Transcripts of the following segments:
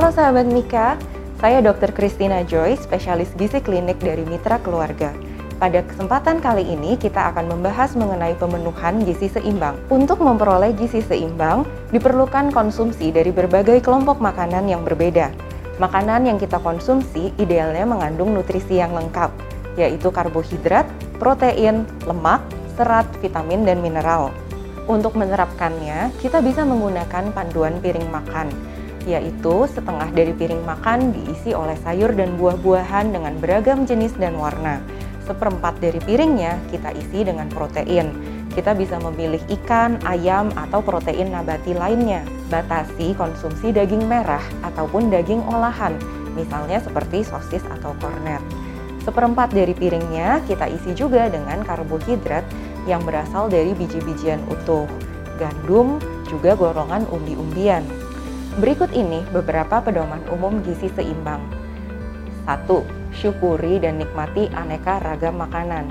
sahabat Mika, saya Dr. Christina Joy, spesialis gizi klinik dari Mitra Keluarga. Pada kesempatan kali ini kita akan membahas mengenai pemenuhan gizi seimbang. Untuk memperoleh gizi seimbang, diperlukan konsumsi dari berbagai kelompok makanan yang berbeda. Makanan yang kita konsumsi idealnya mengandung nutrisi yang lengkap, yaitu karbohidrat, protein, lemak, serat, vitamin, dan mineral. Untuk menerapkannya, kita bisa menggunakan panduan piring makan, yaitu setengah dari piring makan diisi oleh sayur dan buah-buahan dengan beragam jenis dan warna. Seperempat dari piringnya kita isi dengan protein. Kita bisa memilih ikan, ayam, atau protein nabati lainnya. Batasi konsumsi daging merah ataupun daging olahan, misalnya seperti sosis atau kornet. Seperempat dari piringnya kita isi juga dengan karbohidrat yang berasal dari biji-bijian utuh, gandum, juga golongan umbi-umbian. Berikut ini beberapa pedoman umum gizi seimbang. 1. Syukuri dan nikmati aneka ragam makanan.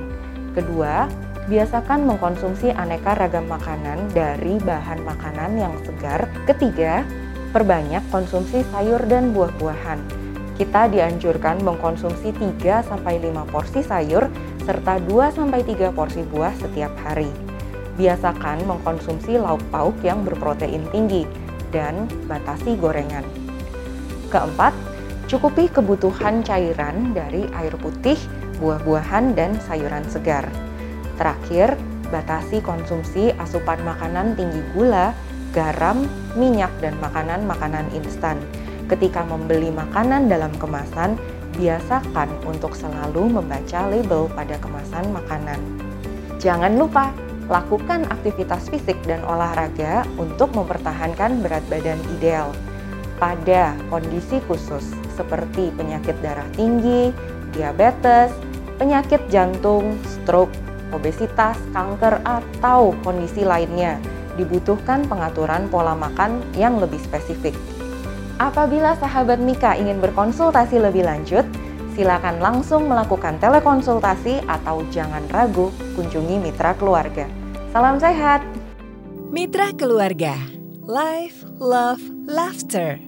Kedua, biasakan mengkonsumsi aneka ragam makanan dari bahan makanan yang segar. Ketiga, perbanyak konsumsi sayur dan buah-buahan. Kita dianjurkan mengkonsumsi 3-5 porsi sayur serta 2-3 porsi buah setiap hari. Biasakan mengkonsumsi lauk pauk yang berprotein tinggi dan batasi gorengan. Keempat, cukupi kebutuhan cairan dari air putih, buah-buahan, dan sayuran segar. Terakhir, batasi konsumsi asupan makanan tinggi gula, garam, minyak, dan makanan-makanan instan. Ketika membeli makanan dalam kemasan, biasakan untuk selalu membaca label pada kemasan makanan. Jangan lupa lakukan aktivitas fisik dan olahraga untuk mempertahankan berat badan ideal. Pada kondisi khusus seperti penyakit darah tinggi, diabetes, penyakit jantung, stroke, obesitas, kanker, atau kondisi lainnya, dibutuhkan pengaturan pola makan yang lebih spesifik. Apabila sahabat Mika ingin berkonsultasi lebih lanjut, silakan langsung melakukan telekonsultasi atau jangan ragu kunjungi mitra keluarga. Salam sehat. Mitra keluarga. Life, love, laughter.